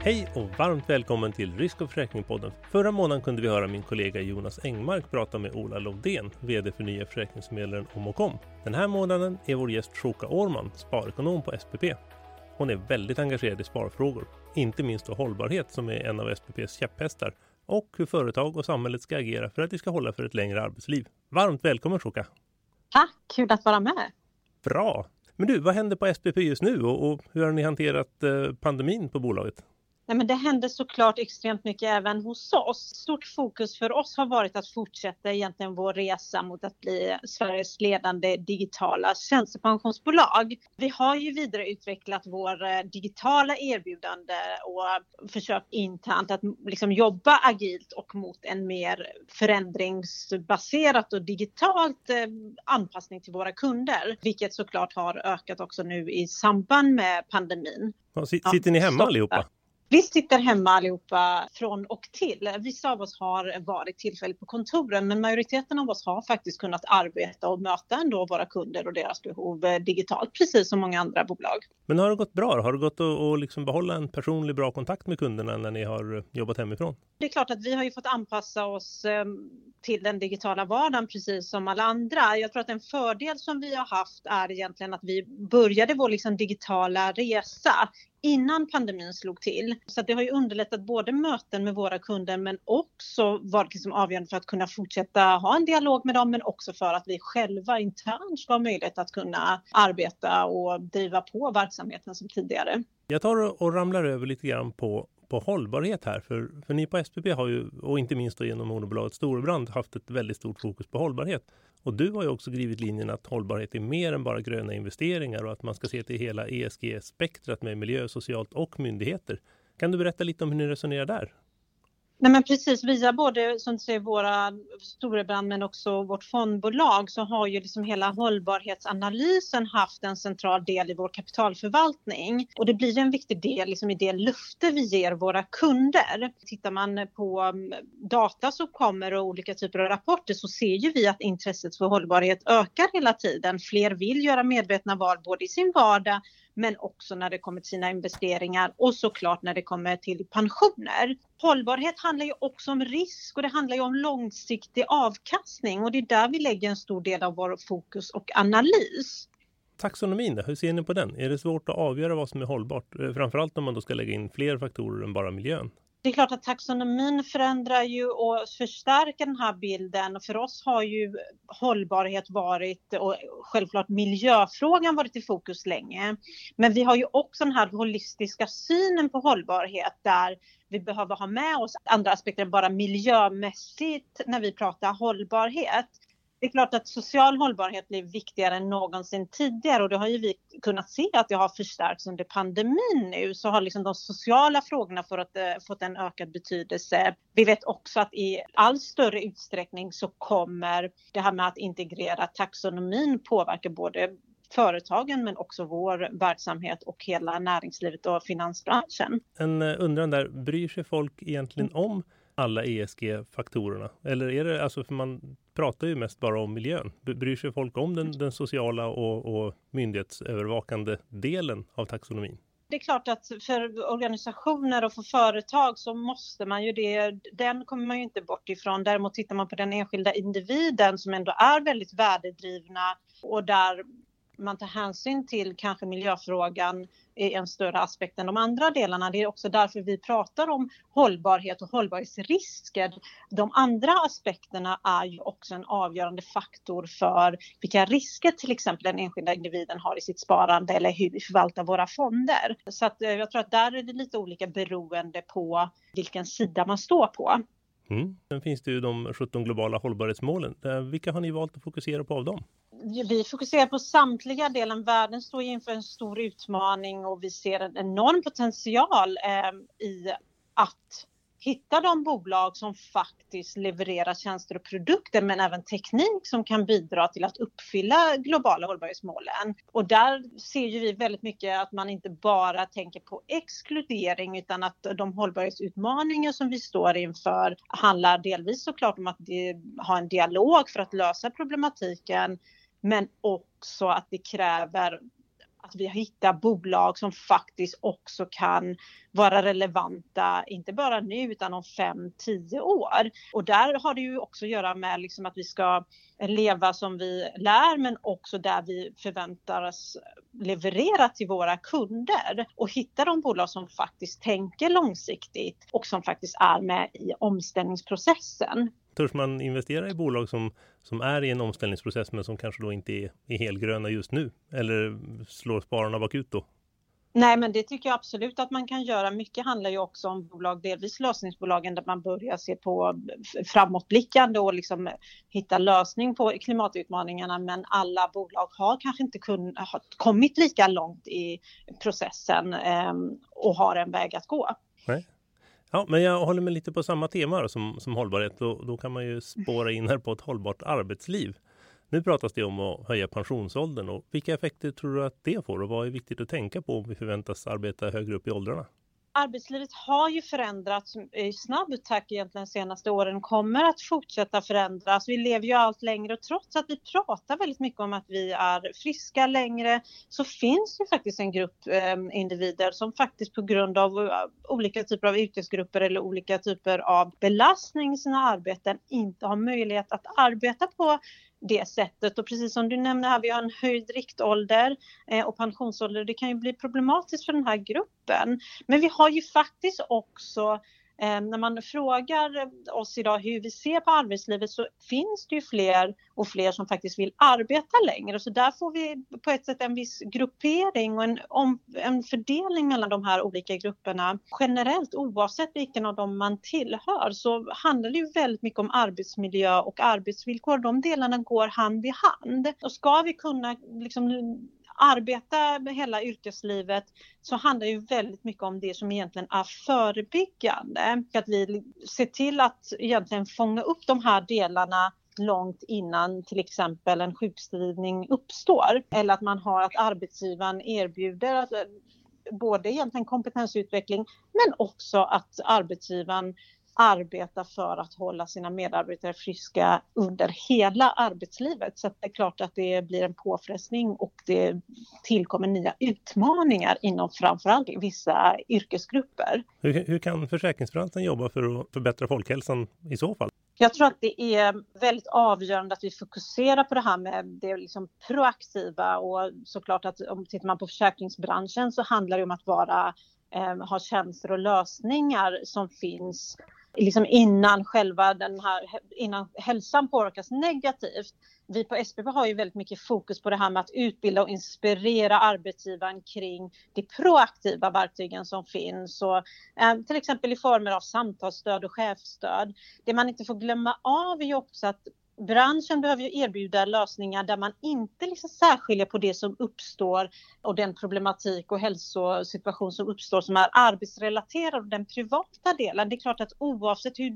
Hej och varmt välkommen till Risk och försäkringspodden. Förra månaden kunde vi höra min kollega Jonas Engmark prata med Ola Lovdén, VD för nya försäkringsmedlaren om och om. Den här månaden är vår gäst Shoka Årman, sparekonom på SPP. Hon är väldigt engagerad i sparfrågor, inte minst då hållbarhet som är en av SPPs käpphästar och hur företag och samhället ska agera för att vi ska hålla för ett längre arbetsliv. Varmt välkommen Shoka! Tack, kul att vara med! Bra! Men du, vad händer på SPP just nu och, och hur har ni hanterat eh, pandemin på bolaget? Nej, men det händer såklart extremt mycket även hos oss. Stort fokus för oss har varit att fortsätta egentligen vår resa mot att bli Sveriges ledande digitala tjänstepensionsbolag. Vi har ju vidareutvecklat vår eh, digitala erbjudande och försökt internt att liksom jobba agilt och mot en mer förändringsbaserat och digitalt eh, anpassning till våra kunder, vilket såklart har ökat också nu i samband med pandemin. Sitter ni hemma allihopa? Vi sitter hemma allihopa från och till. Vissa av oss har varit tillfälligt på kontoren men majoriteten av oss har faktiskt kunnat arbeta och möta ändå våra kunder och deras behov eh, digitalt precis som många andra bolag. Men har det gått bra? Har det gått att, att liksom behålla en personlig bra kontakt med kunderna när ni har jobbat hemifrån? Det är klart att vi har ju fått anpassa oss ehm, till den digitala vardagen precis som alla andra. Jag tror att en fördel som vi har haft är egentligen att vi började vår liksom digitala resa innan pandemin slog till. Så det har ju underlättat både möten med våra kunder men också varit liksom avgörande för att kunna fortsätta ha en dialog med dem men också för att vi själva internt ska ha möjlighet att kunna arbeta och driva på verksamheten som tidigare. Jag tar och ramlar över lite grann på på hållbarhet här. För, för ni på SPP har ju, och inte minst då genom moderbolaget Storebrand, haft ett väldigt stort fokus på hållbarhet. Och du har ju också drivit linjen att hållbarhet är mer än bara gröna investeringar och att man ska se till hela ESG-spektrat med miljö, socialt och myndigheter. Kan du berätta lite om hur ni resonerar där? Nej men precis, via både som du säger våra storebrand men också vårt fondbolag så har ju liksom hela hållbarhetsanalysen haft en central del i vår kapitalförvaltning. Och det blir en viktig del liksom i det löfte vi ger våra kunder. Tittar man på mm, data som kommer och olika typer av rapporter så ser ju vi att intresset för hållbarhet ökar hela tiden. Fler vill göra medvetna val både i sin vardag men också när det kommer till sina investeringar och såklart när det kommer till pensioner. Hållbarhet handlar ju också om risk och det handlar ju om långsiktig avkastning och det är där vi lägger en stor del av vår fokus och analys. Taxonomin hur ser ni på den? Är det svårt att avgöra vad som är hållbart? Eh, framförallt om man då ska lägga in fler faktorer än bara miljön. Det är klart att taxonomin förändrar ju och förstärker den här bilden. För oss har ju hållbarhet varit och självklart miljöfrågan varit i fokus länge. Men vi har ju också den här holistiska synen på hållbarhet där vi behöver ha med oss andra aspekter än bara miljömässigt när vi pratar hållbarhet det är klart att social hållbarhet blir viktigare än någonsin tidigare och det har ju vi kunnat se att det har förstärkts under pandemin nu så har liksom de sociala frågorna fått, eh, fått en ökad betydelse. Vi vet också att i all större utsträckning så kommer det här med att integrera taxonomin påverka både företagen men också vår verksamhet och hela näringslivet och finansbranschen. En eh, undran där, bryr sig folk egentligen om alla ESG-faktorerna? Eller är det, alltså för man pratar ju mest bara om miljön. Bryr sig folk om den, den sociala och, och myndighetsövervakande delen av taxonomin? Det är klart att för organisationer och för företag så måste man ju det, den kommer man ju inte bort ifrån. Däremot tittar man på den enskilda individen som ändå är väldigt värdedrivna och där man tar hänsyn till kanske miljöfrågan i en större aspekt än de andra delarna. Det är också därför vi pratar om hållbarhet och hållbarhetsrisker. De andra aspekterna är ju också en avgörande faktor för vilka risker till exempel den enskilda individen har i sitt sparande eller hur vi förvaltar våra fonder. Så att eh, jag tror att där är det lite olika beroende på vilken sida man står på. Mm. Sen finns det ju de 17 globala hållbarhetsmålen. Eh, vilka har ni valt att fokusera på av dem? Vi fokuserar på samtliga delar. Världen står inför en stor utmaning och vi ser en enorm potential eh, i att hitta de bolag som faktiskt levererar tjänster och produkter men även teknik som kan bidra till att uppfylla globala hållbarhetsmålen. Och där ser ju vi väldigt mycket att man inte bara tänker på exkludering utan att de hållbarhetsutmaningar som vi står inför handlar delvis såklart om att ha en dialog för att lösa problematiken men också att det kräver att vi hittar bolag som faktiskt också kan vara relevanta, inte bara nu utan om 5-10 år. Och där har det ju också att göra med liksom att vi ska leva som vi lär men också där vi förväntas leverera till våra kunder och hitta de bolag som faktiskt tänker långsiktigt och som faktiskt är med i omställningsprocessen. Törs man investera i bolag som, som är i en omställningsprocess men som kanske då inte är, är helgröna just nu? Eller slår spararna bakut då? Nej, men det tycker jag absolut att man kan göra. Mycket handlar ju också om bolag, delvis lösningsbolagen där man börjar se på framåtblickande och liksom hitta lösning på klimatutmaningarna. Men alla bolag har kanske inte kun, har kommit lika långt i processen eh, och har en väg att gå. Nej. Ja, men jag håller mig lite på samma tema som, som hållbarhet. Då, då kan man ju spåra in här på ett hållbart arbetsliv. Nu pratas det om att höja pensionsåldern och vilka effekter tror du att det får och vad är viktigt att tänka på om vi förväntas arbeta högre upp i åldrarna? Arbetslivet har ju förändrats i snabb takt egentligen de senaste åren, kommer att fortsätta förändras. Vi lever ju allt längre och trots att vi pratar väldigt mycket om att vi är friska längre så finns det faktiskt en grupp eh, individer som faktiskt på grund av eh, olika typer av yrkesgrupper eller olika typer av belastning i sina arbeten inte har möjlighet att arbeta på det sättet. Och precis som du nämner här, vi har en höjd riktålder eh, och pensionsålder. Det kan ju bli problematiskt för den här gruppen. Men vi har ju faktiskt också Eh, när man frågar oss idag hur vi ser på arbetslivet så finns det ju fler och fler som faktiskt vill arbeta längre. Så där får vi på ett sätt en viss gruppering och en, om, en fördelning mellan de här olika grupperna. Generellt oavsett vilken av dem man tillhör så handlar det ju väldigt mycket om arbetsmiljö och arbetsvillkor. De delarna går hand i hand. Och ska vi kunna liksom arbeta med hela yrkeslivet så handlar ju väldigt mycket om det som egentligen är förebyggande. Att vi ser till att egentligen fånga upp de här delarna långt innan till exempel en sjukskrivning uppstår. Eller att man har att arbetsgivaren erbjuder att eh, både egentligen kompetensutveckling men också att arbetsgivaren arbeta för att hålla sina medarbetare friska under hela arbetslivet. Så det är klart att det blir en påfrestning och det tillkommer nya utmaningar inom framförallt vissa yrkesgrupper. Hur, hur kan försäkringsbranschen jobba för att förbättra folkhälsan i så fall? Jag tror att det är väldigt avgörande att vi fokuserar på det här med det liksom proaktiva och såklart att om tittar man på försäkringsbranschen så handlar det om att vara eh, ha tjänster och lösningar som finns liksom innan själva den här, innan hälsan påverkas negativt. Vi på SPP har ju väldigt mycket fokus på det här med att utbilda och inspirera arbetsgivaren kring de proaktiva verktygen som finns och eh, till exempel i former av samtalsstöd och chefsstöd. Det man inte får glömma av är ju också att branschen behöver ju erbjuda lösningar där man inte liksom särskiljer på det som uppstår och den problematik och hälsosituation som uppstår som är arbetsrelaterad och den privata delen. Det är klart att oavsett hur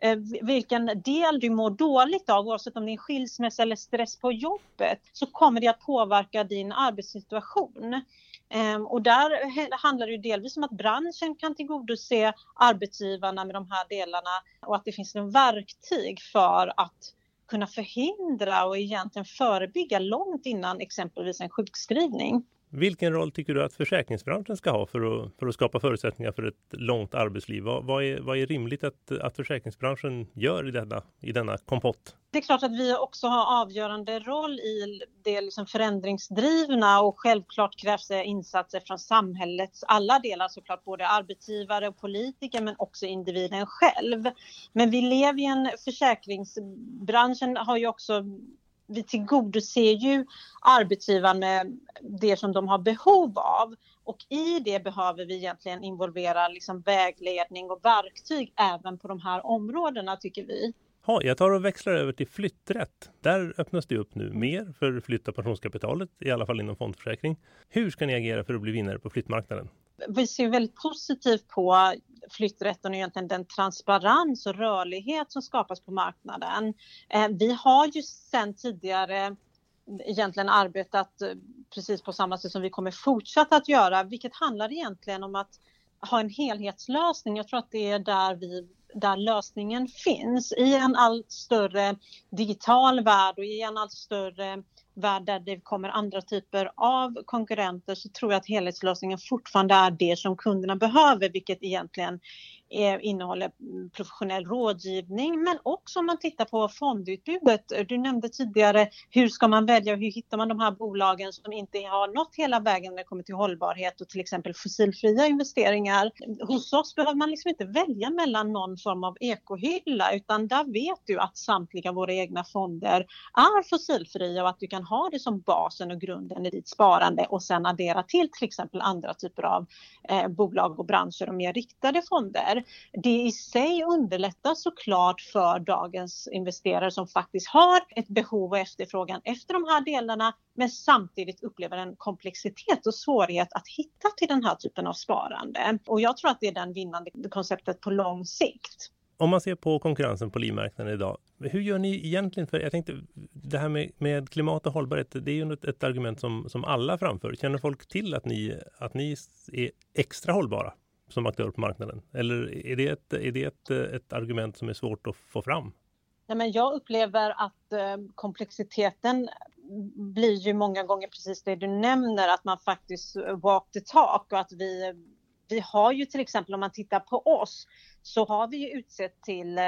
eh, vilken del du mår dåligt av, oavsett om det är skilsmässa eller stress på jobbet, så kommer det att påverka din arbetssituation. Ehm, och där handlar det ju delvis om att branschen kan tillgodose arbetsgivarna med de här delarna och att det finns en verktyg för att kunna förhindra och egentligen förebygga långt innan exempelvis en sjukskrivning. Vilken roll tycker du att försäkringsbranschen ska ha för att, för att skapa förutsättningar för ett långt arbetsliv? Vad, vad, är, vad är rimligt att, att försäkringsbranschen gör i denna, i denna kompott? Det är klart att vi också har avgörande roll i det liksom förändringsdrivna och självklart krävs det insatser från samhällets alla delar såklart, både arbetsgivare och politiker men också individen själv. Men vi lever i en försäkringsbranschen har ju också vi tillgodoser ju arbetsgivaren med det som de har behov av. Och i det behöver vi egentligen involvera liksom vägledning och verktyg även på de här områdena tycker vi. Ja, jag tar och växlar över till flytträtt. Där öppnas det upp nu mer för flytt av pensionskapitalet, i alla fall inom fondförsäkring. Hur ska ni agera för att bli vinnare på flyttmarknaden? Vi ser väldigt positivt på flytträtten och egentligen den transparens och rörlighet som skapas på marknaden. Eh, vi har ju sedan tidigare egentligen arbetat eh, precis på samma sätt som vi kommer fortsätta att göra, vilket handlar egentligen om att ha en helhetslösning. Jag tror att det är där vi där lösningen finns i en allt större digital värld och i en allt större värld där det kommer andra typer av konkurrenter så tror jag att helhetslösningen fortfarande är det som kunderna behöver, vilket egentligen Eh, innehåller professionell rådgivning men också om man tittar på fondutbudet. Du nämnde tidigare hur ska man välja och hur hittar man de här bolagen som inte har nått hela vägen när det kommer till hållbarhet och till exempel fossilfria investeringar. Hos oss behöver man liksom inte välja mellan någon form av ekohylla utan där vet du att samtliga våra egna fonder är fossilfria och att du kan ha det som basen och grunden i ditt sparande och sen addera till till exempel andra typer av eh, bolag och branscher och mer riktade fonder. Det i sig underlättar såklart för dagens investerare som faktiskt har ett behov och efterfrågan efter de här delarna men samtidigt upplever en komplexitet och svårighet att hitta till den här typen av sparande. Och jag tror att det är den vinnande konceptet på lång sikt. Om man ser på konkurrensen på livmarknaden idag, hur gör ni egentligen? För jag tänkte, det här med, med klimat och hållbarhet, det är ju ett, ett argument som, som alla framför. Känner folk till att ni, att ni är extra hållbara? Som aktör på marknaden? Eller är det ett, är det ett, ett argument som är svårt att få fram? Nej, men jag upplever att eh, komplexiteten blir ju många gånger precis det du nämner, att man faktiskt eh, walk the talk och att vi vi har ju till exempel om man tittar på oss så har vi ju utsett till eh,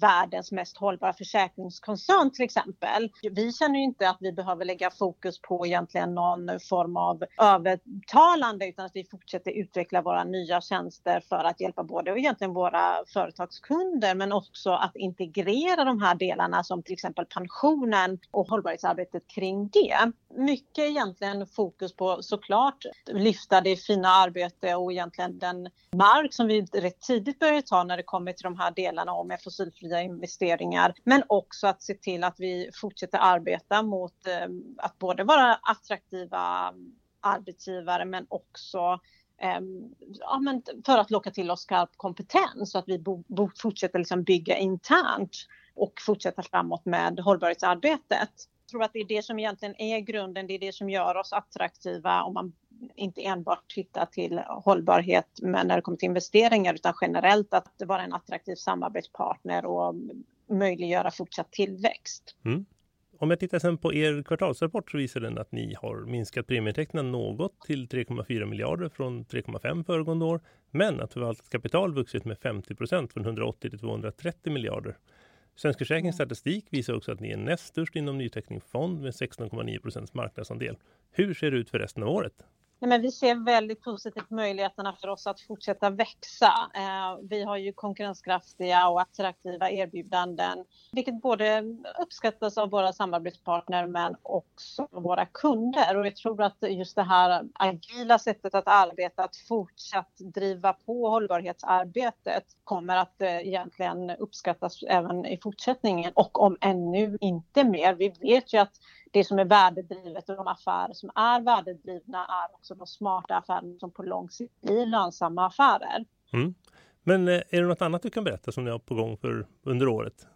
världens mest hållbara försäkringskoncern till exempel. Vi känner ju inte att vi behöver lägga fokus på egentligen någon form av övertalande utan att vi fortsätter utveckla våra nya tjänster för att hjälpa både och egentligen våra företagskunder men också att integrera de här delarna som till exempel pensionen och hållbarhetsarbetet kring det. Mycket egentligen fokus på såklart lyfta det fina arbete och egentligen den mark som vi rätt tidigt började ta när det kommer till de här delarna om med fossilfria investeringar. Men också att se till att vi fortsätter arbeta mot eh, att både vara attraktiva arbetsgivare men också eh, ja, men för att locka till oss skarp kompetens så att vi bo, bo, fortsätter liksom bygga internt och fortsätta framåt med hållbarhetsarbetet. Jag tror att det är det som egentligen är grunden, det är det som gör oss attraktiva om man inte enbart tittar till hållbarhet men när det kommer till investeringar utan generellt att vara en attraktiv samarbetspartner och möjliggöra fortsatt tillväxt. Mm. Om jag tittar sen på er kvartalsrapport så visar den att ni har minskat premieintäkterna något till 3,4 miljarder från 3,5 föregående år. Men att förvaltat kapital vuxit med 50 procent från 180 till 230 miljarder. Svensk Försäkrings statistik visar också att ni är näst störst inom nyteckning fond med 16,9 procents marknadsandel. Hur ser det ut för resten av året? Nej, men vi ser väldigt positivt möjligheterna för oss att fortsätta växa. Eh, vi har ju konkurrenskraftiga och attraktiva erbjudanden, vilket både uppskattas av våra samarbetspartner men också våra kunder. Och jag tror att just det här agila sättet att arbeta, att fortsatt driva på hållbarhetsarbetet kommer att eh, egentligen uppskattas även i fortsättningen och om ännu inte mer. Vi vet ju att det som är värdedrivet och de affärer som är värdedrivna är också de smarta affärerna som på lång sikt blir lönsamma affärer. Mm. Men eh, är det något annat du kan berätta som ni har på gång för under året?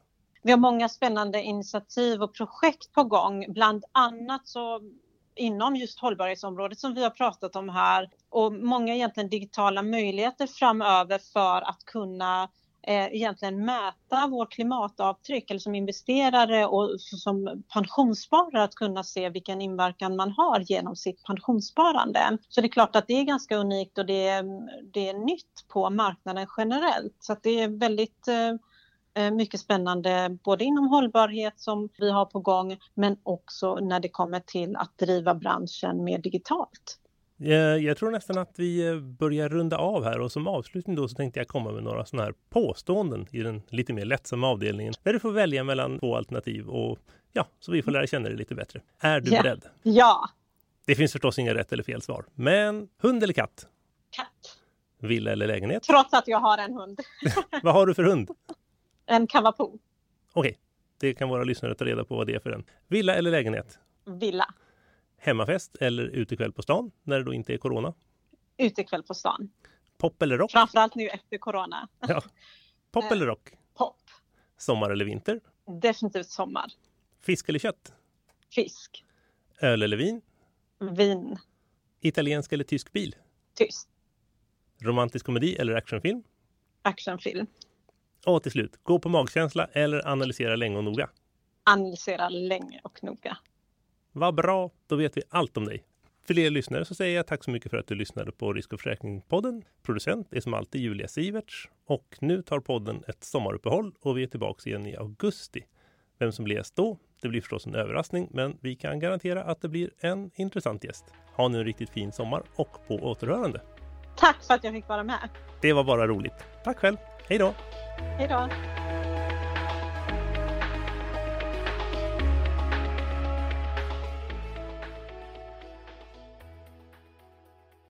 Vi har många spännande initiativ och projekt på gång. Bland annat så inom just hållbarhetsområdet som vi har pratat om här och många egentligen digitala möjligheter framöver för att kunna eh, egentligen mäta vårt klimatavtryck eller som investerare och som pensionssparare att kunna se vilken inverkan man har genom sitt pensionssparande. Så det är klart att det är ganska unikt och det är, det är nytt på marknaden generellt. Så att det är väldigt eh, eh, mycket spännande både inom hållbarhet som vi har på gång men också när det kommer till att driva branschen mer digitalt. Jag tror nästan att vi eh, börjar runda av här och som avslutning då så tänkte jag komma med några sådana här påståenden i den lite mer lättsamma avdelningen där du får välja mellan två alternativ och ja, så vi får lära känna dig lite bättre. Är du ja. beredd? Ja. Det finns förstås inga rätt eller fel svar, men hund eller katt? Katt. Villa eller lägenhet? Trots att jag har en hund. vad har du för hund? En kavapo. Okej, okay. det kan våra lyssnare ta reda på vad det är för en. Villa eller lägenhet? Villa. Hemmafest eller utekväll på stan när det då inte är corona? Utekväll på stan. Pop eller rock? Framförallt nu efter corona. Ja. Pop eller rock? Pop. Sommar eller vinter? Definitivt sommar. Fisk eller kött? Fisk. Öl eller vin? Vin. Italiensk eller tysk bil? Tyst. Romantisk komedi eller actionfilm? Actionfilm. Och till slut, gå på magkänsla eller analysera länge och noga? Analysera länge och noga. Vad bra, då vet vi allt om dig. För er lyssnare så säger jag tack så mycket för att du lyssnade på Risk och försäkringspodden. Producent är som alltid Julia Siverts och nu tar podden ett sommaruppehåll och vi är tillbaka igen i augusti. Vem som blir gäst då, det blir förstås en överraskning, men vi kan garantera att det blir en intressant gäst. Ha nu en riktigt fin sommar och på återhörande. Tack för att jag fick vara med. Det var bara roligt. Tack själv. Hej då! Hej då!